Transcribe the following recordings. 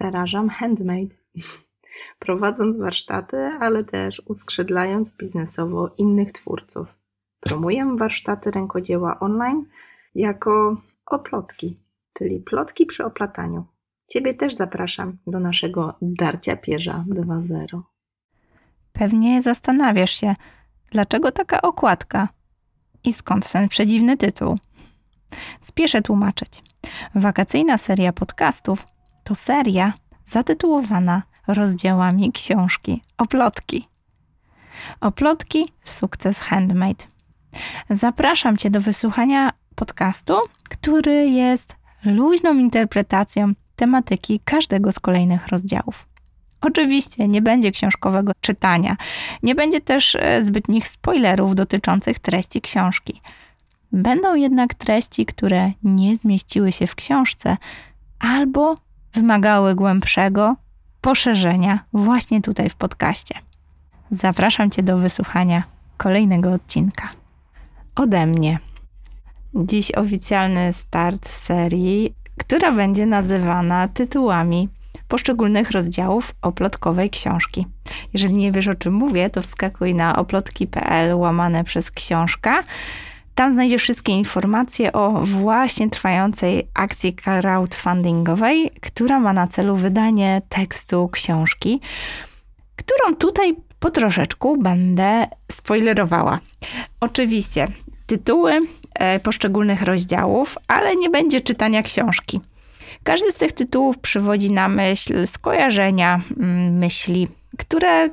Zarażam handmade. Prowadząc warsztaty, ale też uskrzydlając biznesowo innych twórców. Promuję warsztaty rękodzieła online jako oplotki, czyli plotki przy oplataniu. Ciebie też zapraszam do naszego Darcia Pierza 2.0. Pewnie zastanawiasz się, dlaczego taka okładka i skąd ten przedziwny tytuł. Spieszę tłumaczyć. Wakacyjna seria podcastów to seria zatytułowana rozdziałami książki Oplotki. Oplotki Sukces Handmade. Zapraszam Cię do wysłuchania podcastu, który jest luźną interpretacją tematyki każdego z kolejnych rozdziałów. Oczywiście nie będzie książkowego czytania, nie będzie też e, zbytnich spoilerów dotyczących treści książki. Będą jednak treści, które nie zmieściły się w książce albo wymagały głębszego poszerzenia właśnie tutaj w podcaście. Zapraszam Cię do wysłuchania kolejnego odcinka. Ode mnie. Dziś oficjalny start serii, która będzie nazywana tytułami poszczególnych rozdziałów oplotkowej książki. Jeżeli nie wiesz o czym mówię, to wskakuj na oplotki.pl łamane przez książka. Tam znajdziesz wszystkie informacje o właśnie trwającej akcji crowdfundingowej, która ma na celu wydanie tekstu książki, którą tutaj po troszeczku będę spoilerowała. Oczywiście tytuły e, poszczególnych rozdziałów, ale nie będzie czytania książki. Każdy z tych tytułów przywodzi na myśl skojarzenia, mm, myśli, które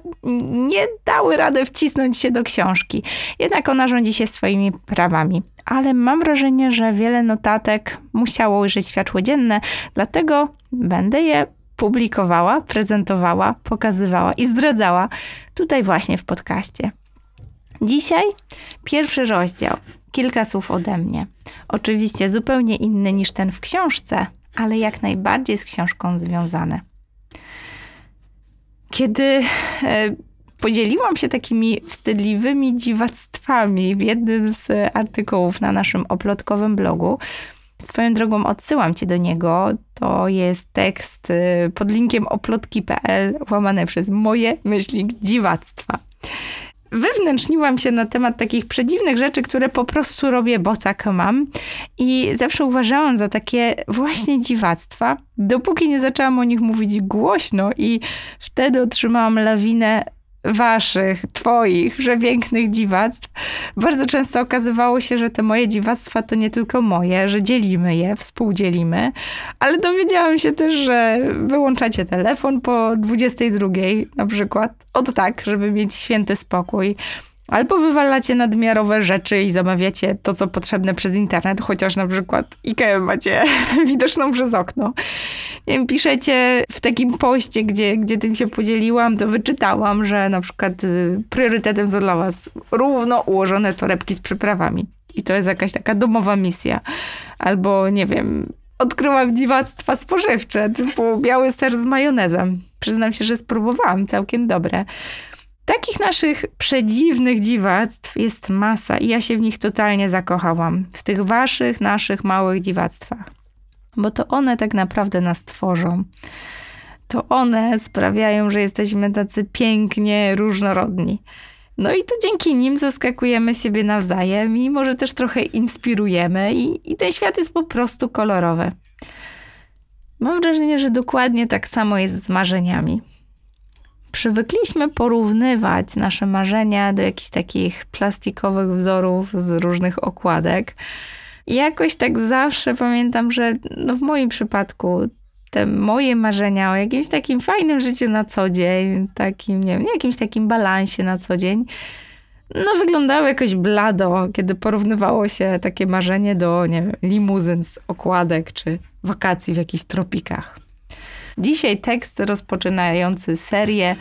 nie dały rady wcisnąć się do książki. Jednak ona rządzi się swoimi prawami. Ale mam wrażenie, że wiele notatek musiało ujrzeć światło dzienne, dlatego będę je publikowała, prezentowała, pokazywała i zdradzała tutaj właśnie w podcaście. Dzisiaj pierwszy rozdział. Kilka słów ode mnie. Oczywiście zupełnie inny niż ten w książce, ale jak najbardziej z książką związane. Kiedy e, podzieliłam się takimi wstydliwymi dziwactwami w jednym z artykułów na naszym oplotkowym blogu, Swoją drogą odsyłam cię do niego. To jest tekst e, pod linkiem oplotki.pl łamane przez moje myśli dziwactwa wewnętrzniłam się na temat takich przedziwnych rzeczy, które po prostu robię, bo tak mam. I zawsze uważałam za takie właśnie dziwactwa, dopóki nie zaczęłam o nich mówić głośno i wtedy otrzymałam lawinę waszych, twoich przepięknych dziwactw, bardzo często okazywało się, że te moje dziwactwa to nie tylko moje, że dzielimy je, współdzielimy, ale dowiedziałam się też, że wyłączacie telefon po 22 na przykład, od tak, żeby mieć święty spokój. Albo wywalacie nadmiarowe rzeczy i zamawiacie to, co potrzebne przez internet, chociaż na przykład IKEA macie widoczną przez okno. Nie wiem, piszecie w takim poście, gdzie, gdzie tym się podzieliłam, to wyczytałam, że na przykład y, priorytetem są dla was równo ułożone torebki z przyprawami. I to jest jakaś taka domowa misja. Albo, nie wiem, odkryłam dziwactwa spożywcze, typu biały ser z majonezem. Przyznam się, że spróbowałam, całkiem dobre. Takich naszych przedziwnych dziwactw jest masa i ja się w nich totalnie zakochałam. W tych waszych, naszych małych dziwactwach. Bo to one tak naprawdę nas tworzą. To one sprawiają, że jesteśmy tacy pięknie różnorodni. No i to dzięki nim zaskakujemy siebie nawzajem i może też trochę inspirujemy i, i ten świat jest po prostu kolorowy. Mam wrażenie, że dokładnie tak samo jest z marzeniami przywykliśmy porównywać nasze marzenia do jakichś takich plastikowych wzorów z różnych okładek. I jakoś tak zawsze pamiętam, że no w moim przypadku te moje marzenia o jakimś takim fajnym życiu na co dzień, takim, nie wiem, jakimś takim balansie na co dzień, no wyglądały jakoś blado, kiedy porównywało się takie marzenie do, nie wiem, limuzyn z okładek czy wakacji w jakichś tropikach. Dzisiaj tekst rozpoczynający serię,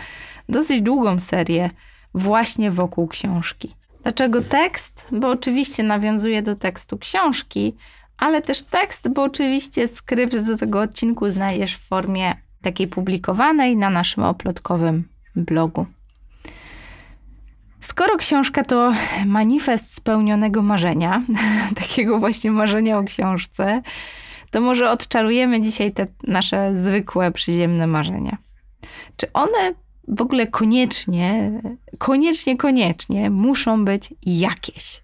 dosyć długą serię, właśnie wokół książki. Dlaczego tekst? Bo oczywiście nawiązuje do tekstu książki, ale też tekst, bo oczywiście skrypt do tego odcinku znajdziesz w formie takiej publikowanej na naszym oplotkowym blogu. Skoro książka to manifest spełnionego marzenia, takiego właśnie marzenia o książce, to może odczarujemy dzisiaj te nasze zwykłe, przyziemne marzenia. Czy one w ogóle koniecznie, koniecznie, koniecznie muszą być jakieś?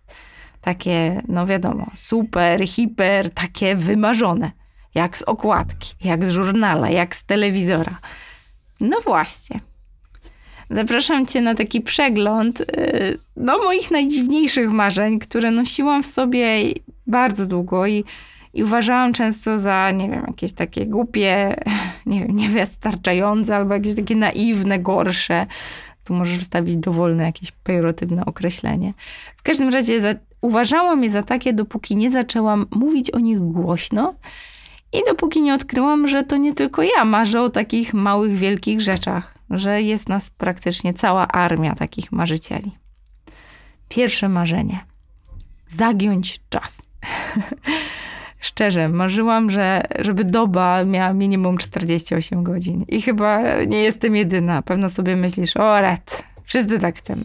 Takie, no wiadomo, super, hiper, takie wymarzone. Jak z okładki, jak z żurnala, jak z telewizora. No właśnie. Zapraszam Cię na taki przegląd y, no, moich najdziwniejszych marzeń, które nosiłam w sobie bardzo długo i, i uważałam często za, nie wiem, jakieś takie głupie, nie wiem, niewystarczające albo jakieś takie naiwne, gorsze. Tu możesz wstawić dowolne jakieś pejoratywne określenie. W każdym razie za, uważałam je za takie, dopóki nie zaczęłam mówić o nich głośno i dopóki nie odkryłam, że to nie tylko ja marzę o takich małych, wielkich rzeczach, że jest nas praktycznie cała armia takich marzycieli. Pierwsze marzenie. Zagiąć czas. Szczerze, marzyłam, że żeby doba miała minimum 48 godzin. I chyba nie jestem jedyna. Pewno sobie myślisz, o red, wszyscy tak chcemy.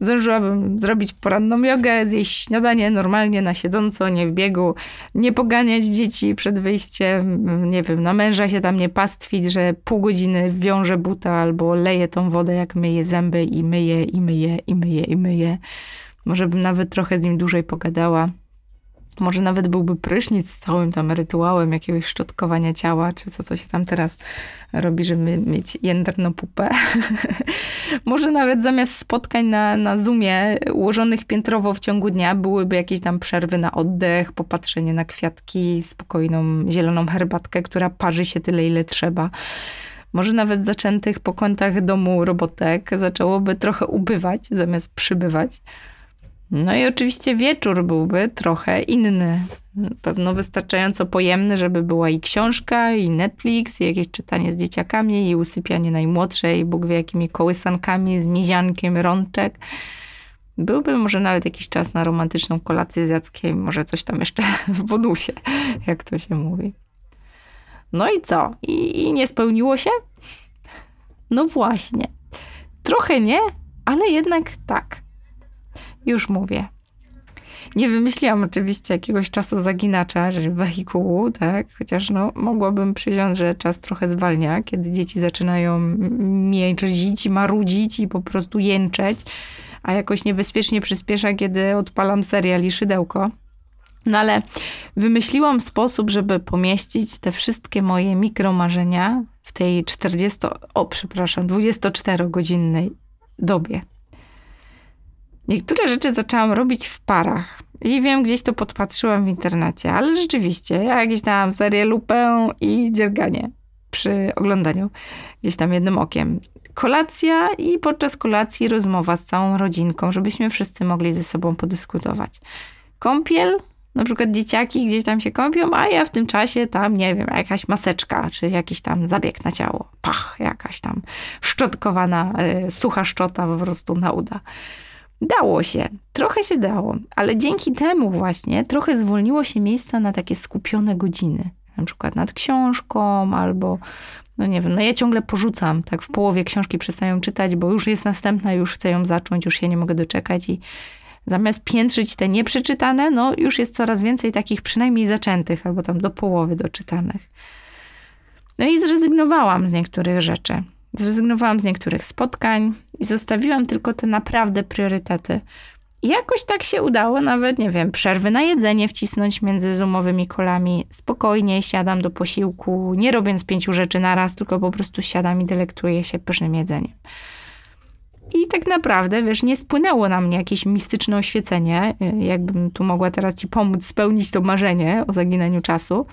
Zdążyłabym zrobić poranną jogę, zjeść śniadanie normalnie na siedząco, nie w biegu, nie poganiać dzieci przed wyjściem, nie wiem, na męża się tam nie pastwić, że pół godziny wiąże buta albo leje tą wodę, jak myje zęby i myje, i myje, i myje, i myje. Może bym nawet trochę z nim dłużej pogadała. Może nawet byłby prysznic z całym tam rytuałem jakiegoś szczotkowania ciała, czy co to się tam teraz robi, żeby mieć jędrną pupę. Może nawet zamiast spotkań na, na Zoomie ułożonych piętrowo w ciągu dnia byłyby jakieś tam przerwy na oddech, popatrzenie na kwiatki, spokojną zieloną herbatkę, która parzy się tyle, ile trzeba. Może nawet zaczętych po kątach domu robotek zaczęłoby trochę ubywać zamiast przybywać. No i oczywiście wieczór byłby trochę inny. Pewno wystarczająco pojemny, żeby była i książka, i Netflix, i jakieś czytanie z dzieciakami, i usypianie najmłodszej, Bóg wie jakimi kołysankami, z miziankiem rączek. Byłby może nawet jakiś czas na romantyczną kolację z Jackiem, może coś tam jeszcze w bonusie, jak to się mówi. No i co? I, I nie spełniło się? No właśnie. Trochę nie, ale jednak tak. Już mówię. Nie wymyśliłam oczywiście jakiegoś czasu zaginacza, wehikułu, tak? Chociaż no, mogłabym przyjąć, że czas trochę zwalnia, kiedy dzieci zaczynają mierzić, marudzić i po prostu jęczeć, a jakoś niebezpiecznie przyspiesza, kiedy odpalam serial i szydełko. No ale wymyśliłam sposób, żeby pomieścić te wszystkie moje mikromarzenia w tej 40, o przepraszam, 24-godzinnej dobie. Niektóre rzeczy zaczęłam robić w parach. I wiem, gdzieś to podpatrzyłam w internecie, ale rzeczywiście, ja jakieś tam serię lupę i dzierganie przy oglądaniu, gdzieś tam jednym okiem. Kolacja i podczas kolacji rozmowa z całą rodzinką, żebyśmy wszyscy mogli ze sobą podyskutować. Kąpiel, na przykład dzieciaki gdzieś tam się kąpią, a ja w tym czasie tam, nie wiem, jakaś maseczka, czy jakiś tam zabieg na ciało. Pach, jakaś tam szczotkowana, y, sucha szczota po prostu na uda. Dało się, trochę się dało, ale dzięki temu właśnie trochę zwolniło się miejsca na takie skupione godziny. Na przykład nad książką albo, no nie wiem, no ja ciągle porzucam, tak w połowie książki przestaję czytać, bo już jest następna, już chcę ją zacząć, już się nie mogę doczekać i zamiast piętrzyć te nieprzeczytane, no już jest coraz więcej takich przynajmniej zaczętych albo tam do połowy doczytanych. No i zrezygnowałam z niektórych rzeczy. Zrezygnowałam z niektórych spotkań i zostawiłam tylko te naprawdę priorytety. I jakoś tak się udało, nawet nie wiem, przerwy na jedzenie wcisnąć między zoomowymi kolami. Spokojnie siadam do posiłku, nie robiąc pięciu rzeczy na raz, tylko po prostu siadam i delektuję się pysznym jedzeniem. I tak naprawdę, wiesz, nie spłynęło na mnie jakieś mistyczne oświecenie, jakbym tu mogła teraz ci pomóc spełnić to marzenie o zaginaniu czasu.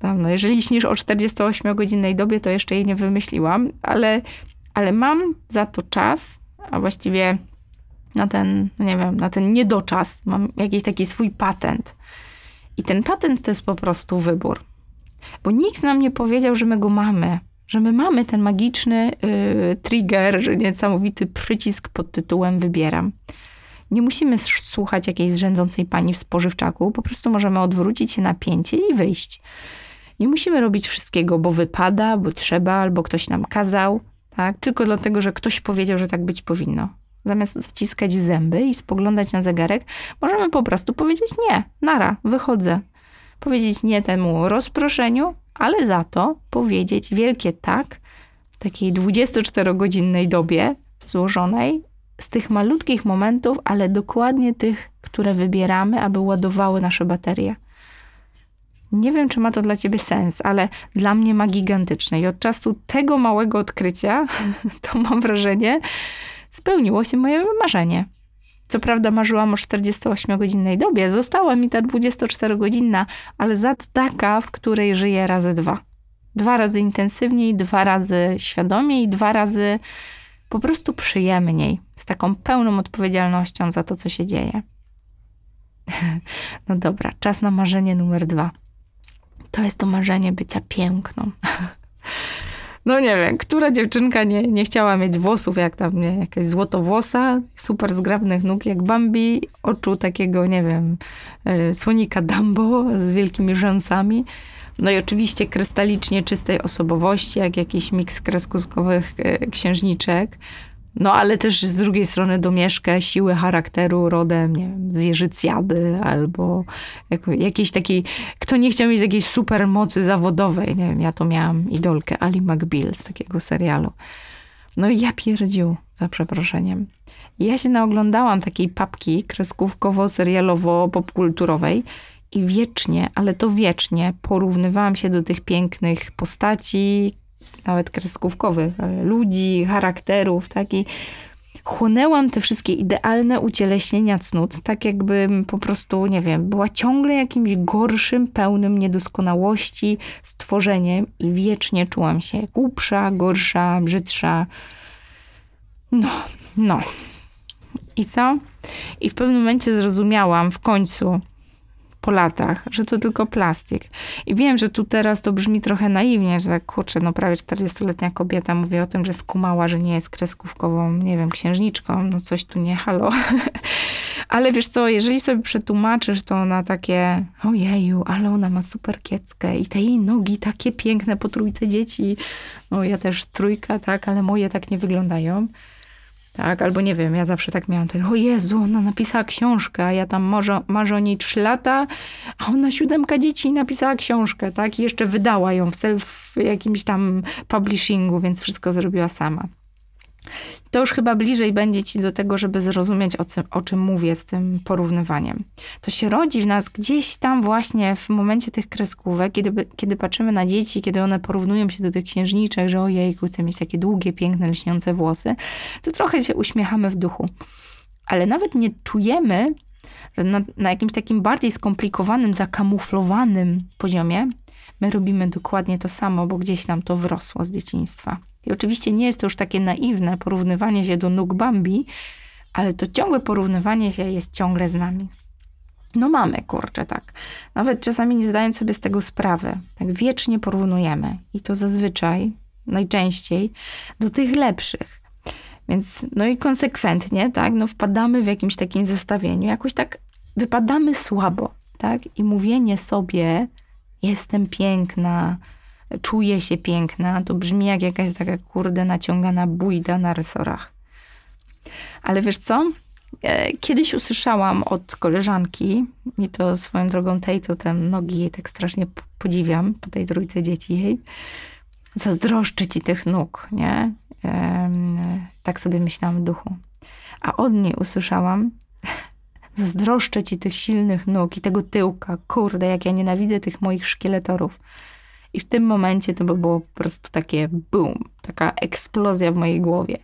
Tam, no jeżeli śnisz o 48-godzinnej dobie, to jeszcze jej nie wymyśliłam, ale, ale mam za to czas, a właściwie na ten, nie wiem, na ten niedoczas mam jakiś taki swój patent. I ten patent to jest po prostu wybór. Bo nikt nam nie powiedział, że my go mamy. Że my mamy ten magiczny yy, trigger, niesamowity przycisk pod tytułem wybieram. Nie musimy słuchać jakiejś zrzędzącej pani w spożywczaku, po prostu możemy odwrócić się na pięcie i wyjść. Nie musimy robić wszystkiego, bo wypada, bo trzeba, albo ktoś nam kazał, tak? Tylko dlatego, że ktoś powiedział, że tak być powinno. Zamiast zaciskać zęby i spoglądać na zegarek, możemy po prostu powiedzieć nie, nara, wychodzę. powiedzieć nie temu rozproszeniu, ale za to powiedzieć wielkie tak w takiej 24-godzinnej dobie złożonej z tych malutkich momentów, ale dokładnie tych, które wybieramy, aby ładowały nasze baterie. Nie wiem, czy ma to dla ciebie sens, ale dla mnie ma gigantyczny. I od czasu tego małego odkrycia, to mam wrażenie, spełniło się moje marzenie. Co prawda marzyłam o 48-godzinnej dobie, została mi ta 24-godzinna, ale za to taka, w której żyję razy dwa. Dwa razy intensywniej, dwa razy świadomiej, dwa razy po prostu przyjemniej, z taką pełną odpowiedzialnością za to, co się dzieje. No dobra, czas na marzenie numer dwa. To jest to marzenie bycia piękną. No nie wiem, która dziewczynka nie, nie chciała mieć włosów jak tam, nie, jakaś złotowłosa, super zgrabnych nóg jak Bambi, oczu takiego, nie wiem, y, słonika Dumbo z wielkimi rzęsami. No i oczywiście krystalicznie czystej osobowości, jak jakiś miks kreskówkowych y, księżniczek. No ale też z drugiej strony domieszkę siły charakteru rodem, nie wiem, z Jeżycjady albo jako, jakiejś takiej, kto nie chciał mieć jakiejś super mocy zawodowej, nie wiem, ja to miałam idolkę Ali McBeal z takiego serialu. No i ja pierdził, za przeproszeniem. Ja się naoglądałam takiej papki kreskówkowo-serialowo-popkulturowej i wiecznie, ale to wiecznie porównywałam się do tych pięknych postaci, nawet kreskówkowych, ludzi, charakterów, tak? I chłonęłam te wszystkie idealne ucieleśnienia cnót, tak jakbym po prostu, nie wiem, była ciągle jakimś gorszym, pełnym niedoskonałości stworzeniem i wiecznie czułam się głupsza, gorsza, brzydsza. No, no. I co? I w pewnym momencie zrozumiałam w końcu, po latach, że to tylko plastik. I wiem, że tu teraz to brzmi trochę naiwnie, że tak kurczę, no prawie 40-letnia kobieta mówi o tym, że skumała, że nie jest kreskówkową, nie wiem, księżniczką, no coś tu nie, halo. ale wiesz co, jeżeli sobie przetłumaczysz to na takie, ojeju, ale ona ma super kieckę i te jej nogi takie piękne po trójce dzieci, no ja też trójka, tak, ale moje tak nie wyglądają tak, albo nie wiem, ja zawsze tak miałam, ten, o Jezu, ona napisała książkę, a ja tam może, marzę o niej trzy lata, a ona siódemka dzieci napisała książkę, tak, i jeszcze wydała ją w self jakimś tam publishingu, więc wszystko zrobiła sama to już chyba bliżej będzie ci do tego, żeby zrozumieć, o, o czym mówię z tym porównywaniem. To się rodzi w nas gdzieś tam właśnie w momencie tych kreskówek, kiedy, kiedy patrzymy na dzieci, kiedy one porównują się do tych księżniczek, że ojej, chcę mieć takie długie, piękne, lśniące włosy, to trochę się uśmiechamy w duchu. Ale nawet nie czujemy, że na, na jakimś takim bardziej skomplikowanym, zakamuflowanym poziomie my robimy dokładnie to samo, bo gdzieś nam to wrosło z dzieciństwa. I oczywiście nie jest to już takie naiwne porównywanie się do nóg Bambi, ale to ciągłe porównywanie się jest ciągle z nami. No mamy, kurczę, tak. Nawet czasami nie zdając sobie z tego sprawy. Tak wiecznie porównujemy. I to zazwyczaj, najczęściej, do tych lepszych. Więc, no i konsekwentnie, tak, no wpadamy w jakimś takim zestawieniu. Jakoś tak wypadamy słabo, tak. I mówienie sobie, jestem piękna, czuję się piękna, to brzmi jak jakaś taka kurde naciągana bójda na resorach. Ale wiesz co? E, kiedyś usłyszałam od koleżanki, i to swoją drogą tej, to ten nogi jej tak strasznie podziwiam, po tej trójce dzieci jej, zazdroszczę ci tych nóg, nie? Tak sobie myślałam w duchu. A od niej usłyszałam, zazdroszczę ci tych silnych nóg i tego tyłka. Kurde, jak ja nienawidzę tych moich szkieletorów. I w tym momencie to by było po prostu takie boom, taka eksplozja w mojej głowie.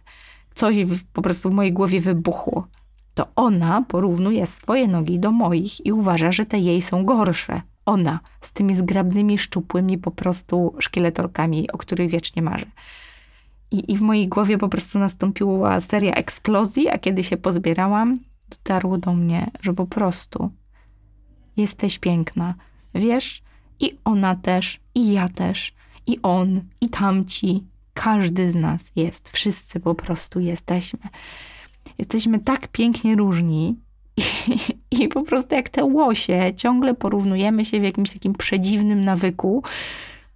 Coś w, po prostu w mojej głowie wybuchło. To ona porównuje swoje nogi do moich i uważa, że te jej są gorsze. Ona z tymi zgrabnymi, szczupłymi po prostu szkieletorkami, o których wiecznie marzę. I, I w mojej głowie po prostu nastąpiła seria eksplozji, a kiedy się pozbierałam, dotarło do mnie, że po prostu jesteś piękna. Wiesz, i ona też, i ja też, i on, i tamci. Każdy z nas jest. Wszyscy po prostu jesteśmy. Jesteśmy tak pięknie różni i, i po prostu jak te łosie ciągle porównujemy się w jakimś takim przedziwnym nawyku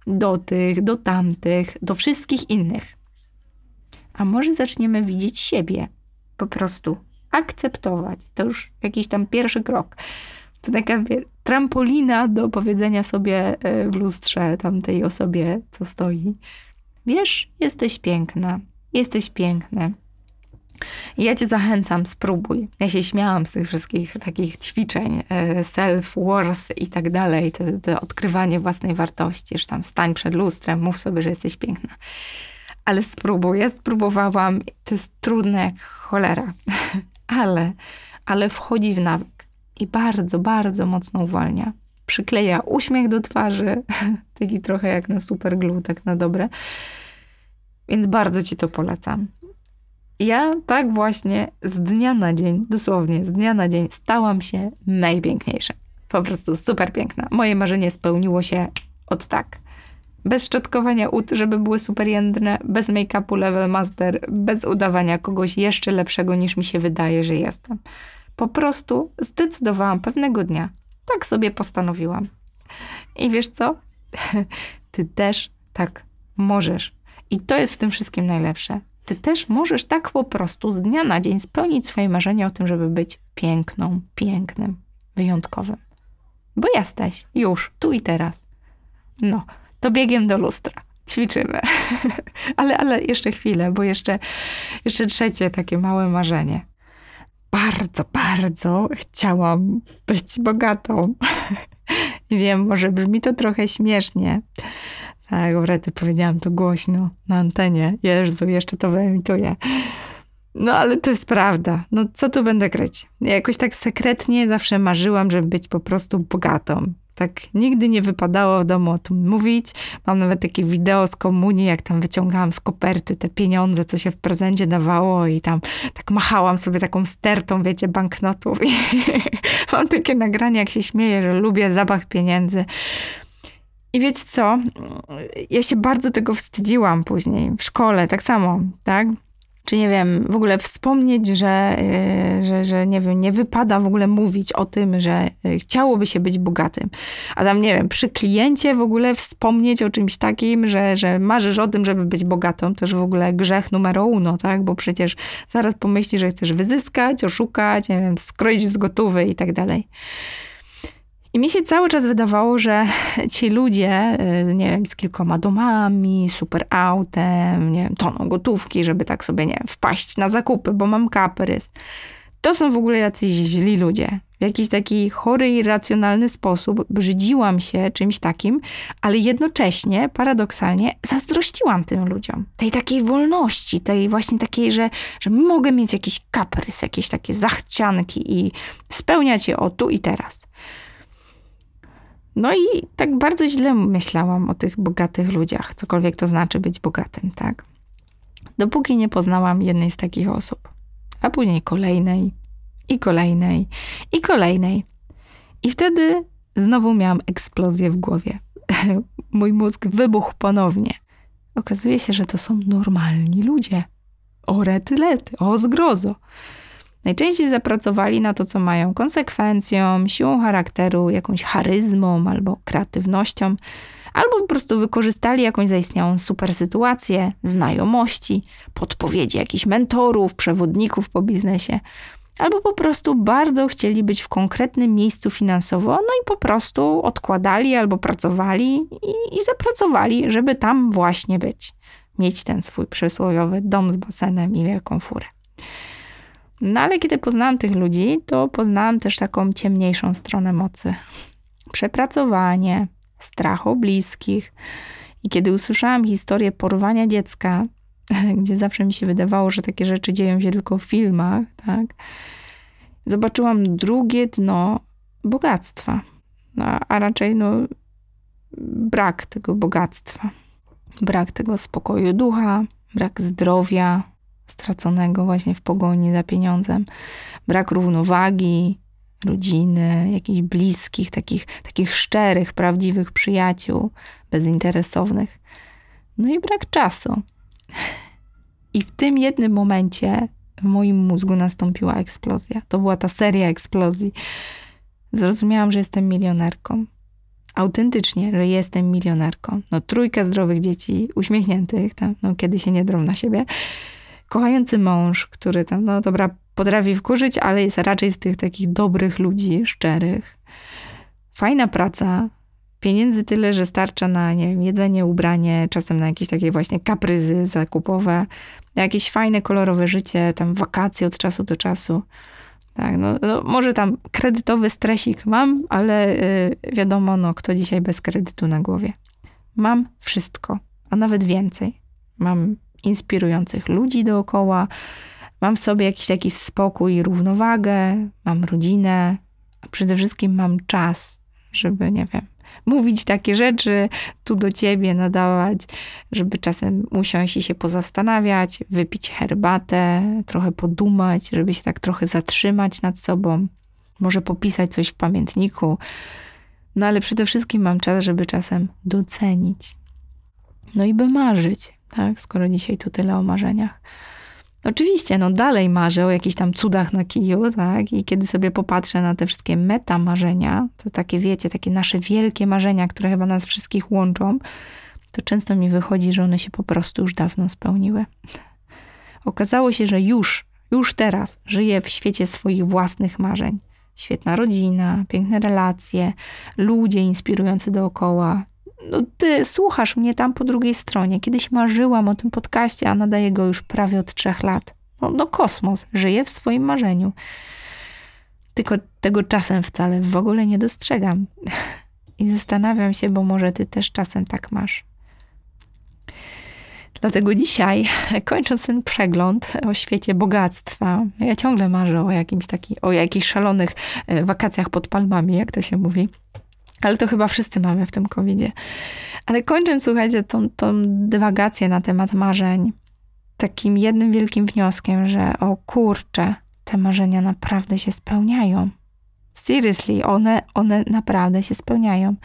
do tych, do tamtych, do wszystkich innych. A może zaczniemy widzieć siebie, po prostu akceptować. To już jakiś tam pierwszy krok. To taka trampolina do powiedzenia sobie e, w lustrze tamtej osobie, co stoi. Wiesz, jesteś piękna, jesteś piękny. I ja cię zachęcam, spróbuj. Ja się śmiałam z tych wszystkich takich ćwiczeń, e, self-worth i tak dalej, te, te odkrywanie własnej wartości, że tam stań przed lustrem, mów sobie, że jesteś piękna. Ale spróbuj, ja spróbowałam, to jest trudne jak cholera, ale, ale wchodzi w nawyk i bardzo, bardzo mocno uwalnia. Przykleja uśmiech do twarzy, taki trochę jak na super glue, tak na dobre. Więc bardzo ci to polecam. Ja tak właśnie z dnia na dzień, dosłownie z dnia na dzień, stałam się najpiękniejsza. Po prostu super piękna. Moje marzenie spełniło się od tak. Bez szczotkowania ud, żeby były super jędrne, bez make-upu level master, bez udawania kogoś jeszcze lepszego niż mi się wydaje, że jestem. Po prostu zdecydowałam pewnego dnia. Tak sobie postanowiłam. I wiesz co? Ty też tak możesz. I to jest w tym wszystkim najlepsze. Ty też możesz tak po prostu z dnia na dzień spełnić swoje marzenie o tym, żeby być piękną, pięknym, wyjątkowym. Bo jesteś już, tu i teraz. No, to biegiem do lustra. Ćwiczymy. ale, ale jeszcze chwilę, bo jeszcze, jeszcze trzecie takie małe marzenie. Bardzo, bardzo chciałam być bogatą. Wiem, może brzmi to trochę śmiesznie, tak, wrety powiedziałam to głośno na antenie. Jezu, jeszcze to wyemituję. No ale to jest prawda. No co tu będę kryć? Ja jakoś tak sekretnie zawsze marzyłam, żeby być po prostu bogatą. Tak nigdy nie wypadało w domu o tym mówić. Mam nawet takie wideo z komunii, jak tam wyciągałam z koperty te pieniądze, co się w prezencie dawało i tam tak machałam sobie taką stertą, wiecie, banknotów. I mam takie nagranie, jak się śmieję, że lubię zapach pieniędzy. I wiecie co? Ja się bardzo tego wstydziłam później w szkole, tak samo, tak? Czy nie wiem, w ogóle wspomnieć, że, y, że, że nie wiem, nie wypada w ogóle mówić o tym, że y, chciałoby się być bogatym. A tam, nie wiem, przy kliencie w ogóle wspomnieć o czymś takim, że, że marzysz o tym, żeby być bogatą, już w ogóle grzech numer uno, tak? Bo przecież zaraz pomyśli, że chcesz wyzyskać, oszukać, nie wiem, skroić z gotówy i tak dalej. I mi się cały czas wydawało, że ci ludzie, y, nie wiem, z kilkoma domami, super autem, nie wiem, toną gotówki, żeby tak sobie, nie wiem, wpaść na zakupy, bo mam kaprys. To są w ogóle jacyś źli ludzie. W jakiś taki chory, irracjonalny sposób brzydziłam się czymś takim, ale jednocześnie, paradoksalnie, zazdrościłam tym ludziom. Tej takiej wolności, tej właśnie takiej, że, że mogę mieć jakiś kaprys, jakieś takie zachcianki i spełniać je o tu i teraz. No i tak bardzo źle myślałam o tych bogatych ludziach, cokolwiek to znaczy być bogatym, tak? Dopóki nie poznałam jednej z takich osób, a później kolejnej, i kolejnej, i kolejnej. I wtedy znowu miałam eksplozję w głowie. Mój mózg wybuchł ponownie. Okazuje się, że to są normalni ludzie. O rety lety, o zgrozo. Najczęściej zapracowali na to, co mają konsekwencją, siłą charakteru, jakąś charyzmą albo kreatywnością, albo po prostu wykorzystali jakąś zaistniałą super sytuację, znajomości, podpowiedzi jakichś mentorów, przewodników po biznesie, albo po prostu bardzo chcieli być w konkretnym miejscu finansowo, no i po prostu odkładali albo pracowali i, i zapracowali, żeby tam właśnie być. Mieć ten swój przysłowiowy dom z basenem i wielką furę. No ale kiedy poznałam tych ludzi, to poznałam też taką ciemniejszą stronę mocy. Przepracowanie, strach o bliskich. I kiedy usłyszałam historię porwania dziecka, gdzie zawsze mi się wydawało, że takie rzeczy dzieją się tylko w filmach, tak? Zobaczyłam drugie dno bogactwa. No, a raczej no, brak tego bogactwa. Brak tego spokoju ducha, brak zdrowia, straconego właśnie w pogoni za pieniądzem, brak równowagi, rodziny, jakichś bliskich, takich, takich szczerych, prawdziwych przyjaciół, bezinteresownych. No i brak czasu. I w tym jednym momencie w moim mózgu nastąpiła eksplozja. To była ta seria eksplozji. Zrozumiałam, że jestem milionerką. Autentycznie, że jestem milionerką. No trójka zdrowych dzieci, uśmiechniętych, tam, no kiedy się nie drą na siebie kochający mąż, który tam, no dobra, potrafi wkurzyć, ale jest raczej z tych takich dobrych ludzi, szczerych. fajna praca, pieniędzy tyle, że starcza na nie wiem, jedzenie, ubranie, czasem na jakieś takie właśnie kapryzy zakupowe, na jakieś fajne, kolorowe życie, tam wakacje od czasu do czasu. Tak, no, no może tam kredytowy stresik mam, ale yy, wiadomo, no kto dzisiaj bez kredytu na głowie. Mam wszystko, a nawet więcej. Mam inspirujących ludzi dookoła, mam w sobie jakiś taki spokój równowagę, mam rodzinę, a przede wszystkim mam czas, żeby, nie wiem, mówić takie rzeczy, tu do ciebie nadawać, żeby czasem usiąść i się pozastanawiać, wypić herbatę, trochę podumać, żeby się tak trochę zatrzymać nad sobą, może popisać coś w pamiętniku. No ale przede wszystkim mam czas, żeby czasem docenić. No i by marzyć, tak? Skoro dzisiaj tu tyle o marzeniach. Oczywiście, no dalej marzę o jakichś tam cudach na kiju, tak? I kiedy sobie popatrzę na te wszystkie meta marzenia, to takie wiecie, takie nasze wielkie marzenia, które chyba nas wszystkich łączą, to często mi wychodzi, że one się po prostu już dawno spełniły. Okazało się, że już, już teraz żyję w świecie swoich własnych marzeń. Świetna rodzina, piękne relacje, ludzie inspirujący dookoła, no ty słuchasz mnie tam po drugiej stronie. Kiedyś marzyłam o tym podcaście, a nadaję go już prawie od trzech lat. No, no kosmos, żyje w swoim marzeniu. Tylko tego czasem wcale w ogóle nie dostrzegam. I zastanawiam się, bo może ty też czasem tak masz. Dlatego dzisiaj, kończąc ten przegląd o świecie bogactwa, ja ciągle marzę o jakimś taki, o jakichś szalonych e, wakacjach pod palmami, jak to się mówi. Ale to chyba wszyscy mamy w tym COVID-zie. Ale kończąc, słuchajcie, tą, tą dywagację na temat marzeń, takim jednym wielkim wnioskiem, że o kurczę, te marzenia naprawdę się spełniają. Seriously, one, one naprawdę się spełniają.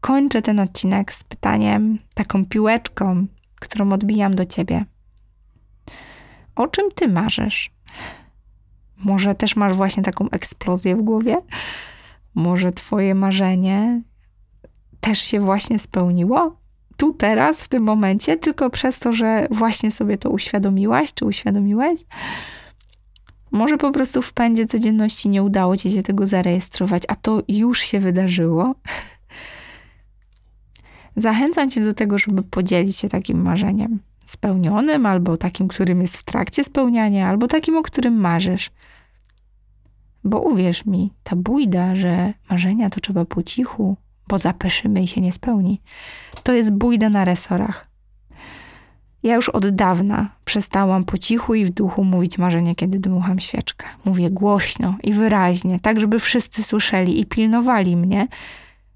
Kończę ten odcinek z pytaniem, taką piłeczką, którą odbijam do ciebie. O czym ty marzysz? Może też masz właśnie taką eksplozję w głowie? Może Twoje marzenie też się właśnie spełniło? Tu, teraz, w tym momencie, tylko przez to, że właśnie sobie to uświadomiłaś czy uświadomiłeś? Może po prostu w pędzie codzienności nie udało ci się tego zarejestrować, a to już się wydarzyło. Zachęcam cię do tego, żeby podzielić się takim marzeniem spełnionym, albo takim, którym jest w trakcie spełniania, albo takim, o którym marzysz. Bo uwierz mi, ta bójda, że marzenia to trzeba po cichu, bo zapeszymy i się nie spełni, to jest bójda na resorach. Ja już od dawna przestałam po cichu i w duchu mówić marzenie, kiedy dmucham świeczkę. Mówię głośno i wyraźnie, tak żeby wszyscy słyszeli i pilnowali mnie,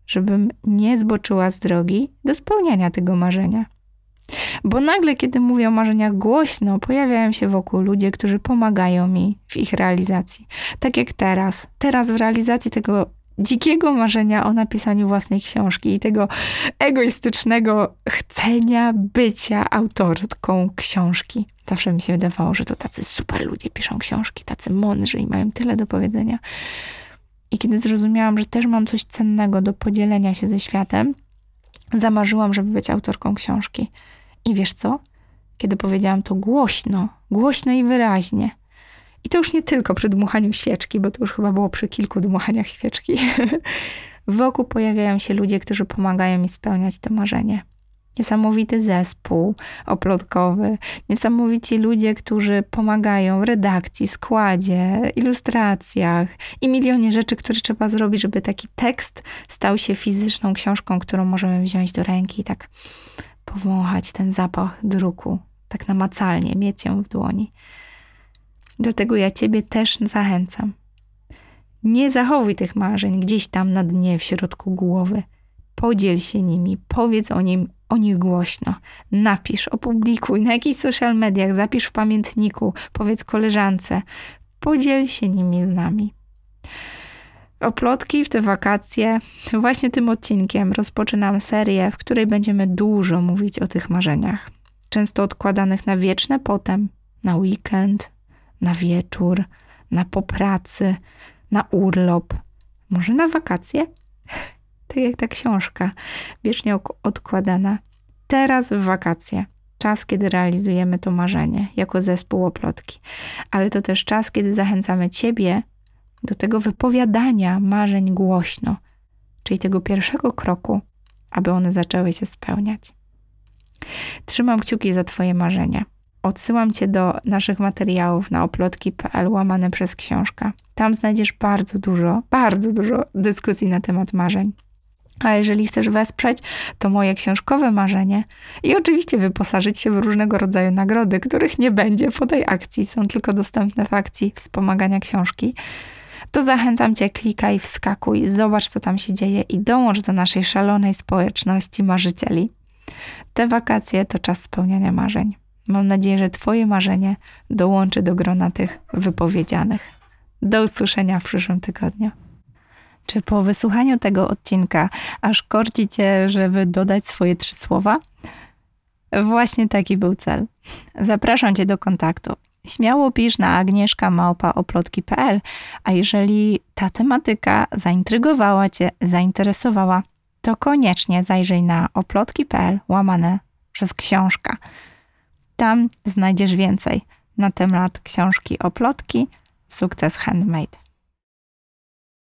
żebym nie zboczyła z drogi do spełniania tego marzenia. Bo nagle, kiedy mówię o marzeniach głośno, pojawiają się wokół ludzie, którzy pomagają mi w ich realizacji. Tak jak teraz. Teraz w realizacji tego dzikiego marzenia o napisaniu własnej książki i tego egoistycznego chcenia bycia autorką książki. Zawsze mi się wydawało, że to tacy super ludzie piszą książki, tacy mądrzy i mają tyle do powiedzenia. I kiedy zrozumiałam, że też mam coś cennego do podzielenia się ze światem, zamarzyłam, żeby być autorką książki. I wiesz co? Kiedy powiedziałam to głośno, głośno i wyraźnie. I to już nie tylko przy dmuchaniu świeczki, bo to już chyba było przy kilku dmuchaniach świeczki. Wokół pojawiają się ludzie, którzy pomagają mi spełniać to marzenie. Niesamowity zespół oplotkowy, niesamowici ludzie, którzy pomagają w redakcji, składzie, ilustracjach i milionie rzeczy, które trzeba zrobić, żeby taki tekst stał się fizyczną książką, którą możemy wziąć do ręki i tak powąchać ten zapach druku, tak namacalnie, mieć ją w dłoni. Dlatego ja Ciebie też zachęcam. Nie zachowuj tych marzeń gdzieś tam na dnie, w środku głowy. Podziel się nimi, powiedz o, nim, o nich głośno. Napisz, opublikuj na jakichś social mediach, zapisz w pamiętniku, powiedz koleżance. Podziel się nimi z nami. Oplotki w te wakacje. Właśnie tym odcinkiem rozpoczynam serię, w której będziemy dużo mówić o tych marzeniach. Często odkładanych na wieczne potem, na weekend, na wieczór, na popracy, na urlop, może na wakacje. Tak jak ta książka, wiecznie odkładana. Teraz w wakacje. Czas, kiedy realizujemy to marzenie jako zespół oplotki. Ale to też czas, kiedy zachęcamy Ciebie do tego wypowiadania marzeń głośno, czyli tego pierwszego kroku, aby one zaczęły się spełniać. Trzymam kciuki za Twoje marzenia. Odsyłam Cię do naszych materiałów na oplotki.pl łamane przez książkę. Tam znajdziesz bardzo dużo, bardzo dużo dyskusji na temat marzeń. A jeżeli chcesz wesprzeć, to moje książkowe marzenie i oczywiście wyposażyć się w różnego rodzaju nagrody, których nie będzie po tej akcji, są tylko dostępne w akcji wspomagania książki, to zachęcam Cię, klikaj, wskakuj, zobacz, co tam się dzieje i dołącz do naszej szalonej społeczności marzycieli. Te wakacje to czas spełniania marzeń. Mam nadzieję, że Twoje marzenie dołączy do grona tych wypowiedzianych. Do usłyszenia w przyszłym tygodniu. Czy po wysłuchaniu tego odcinka aż korci cię, żeby dodać swoje trzy słowa? Właśnie taki był cel. Zapraszam cię do kontaktu. Śmiało pisz na agnieszkamałpaoplotki.pl, a jeżeli ta tematyka zaintrygowała cię, zainteresowała, to koniecznie zajrzyj na oplotki.pl łamane przez książka. Tam znajdziesz więcej na temat książki Oplotki Sukces Handmade.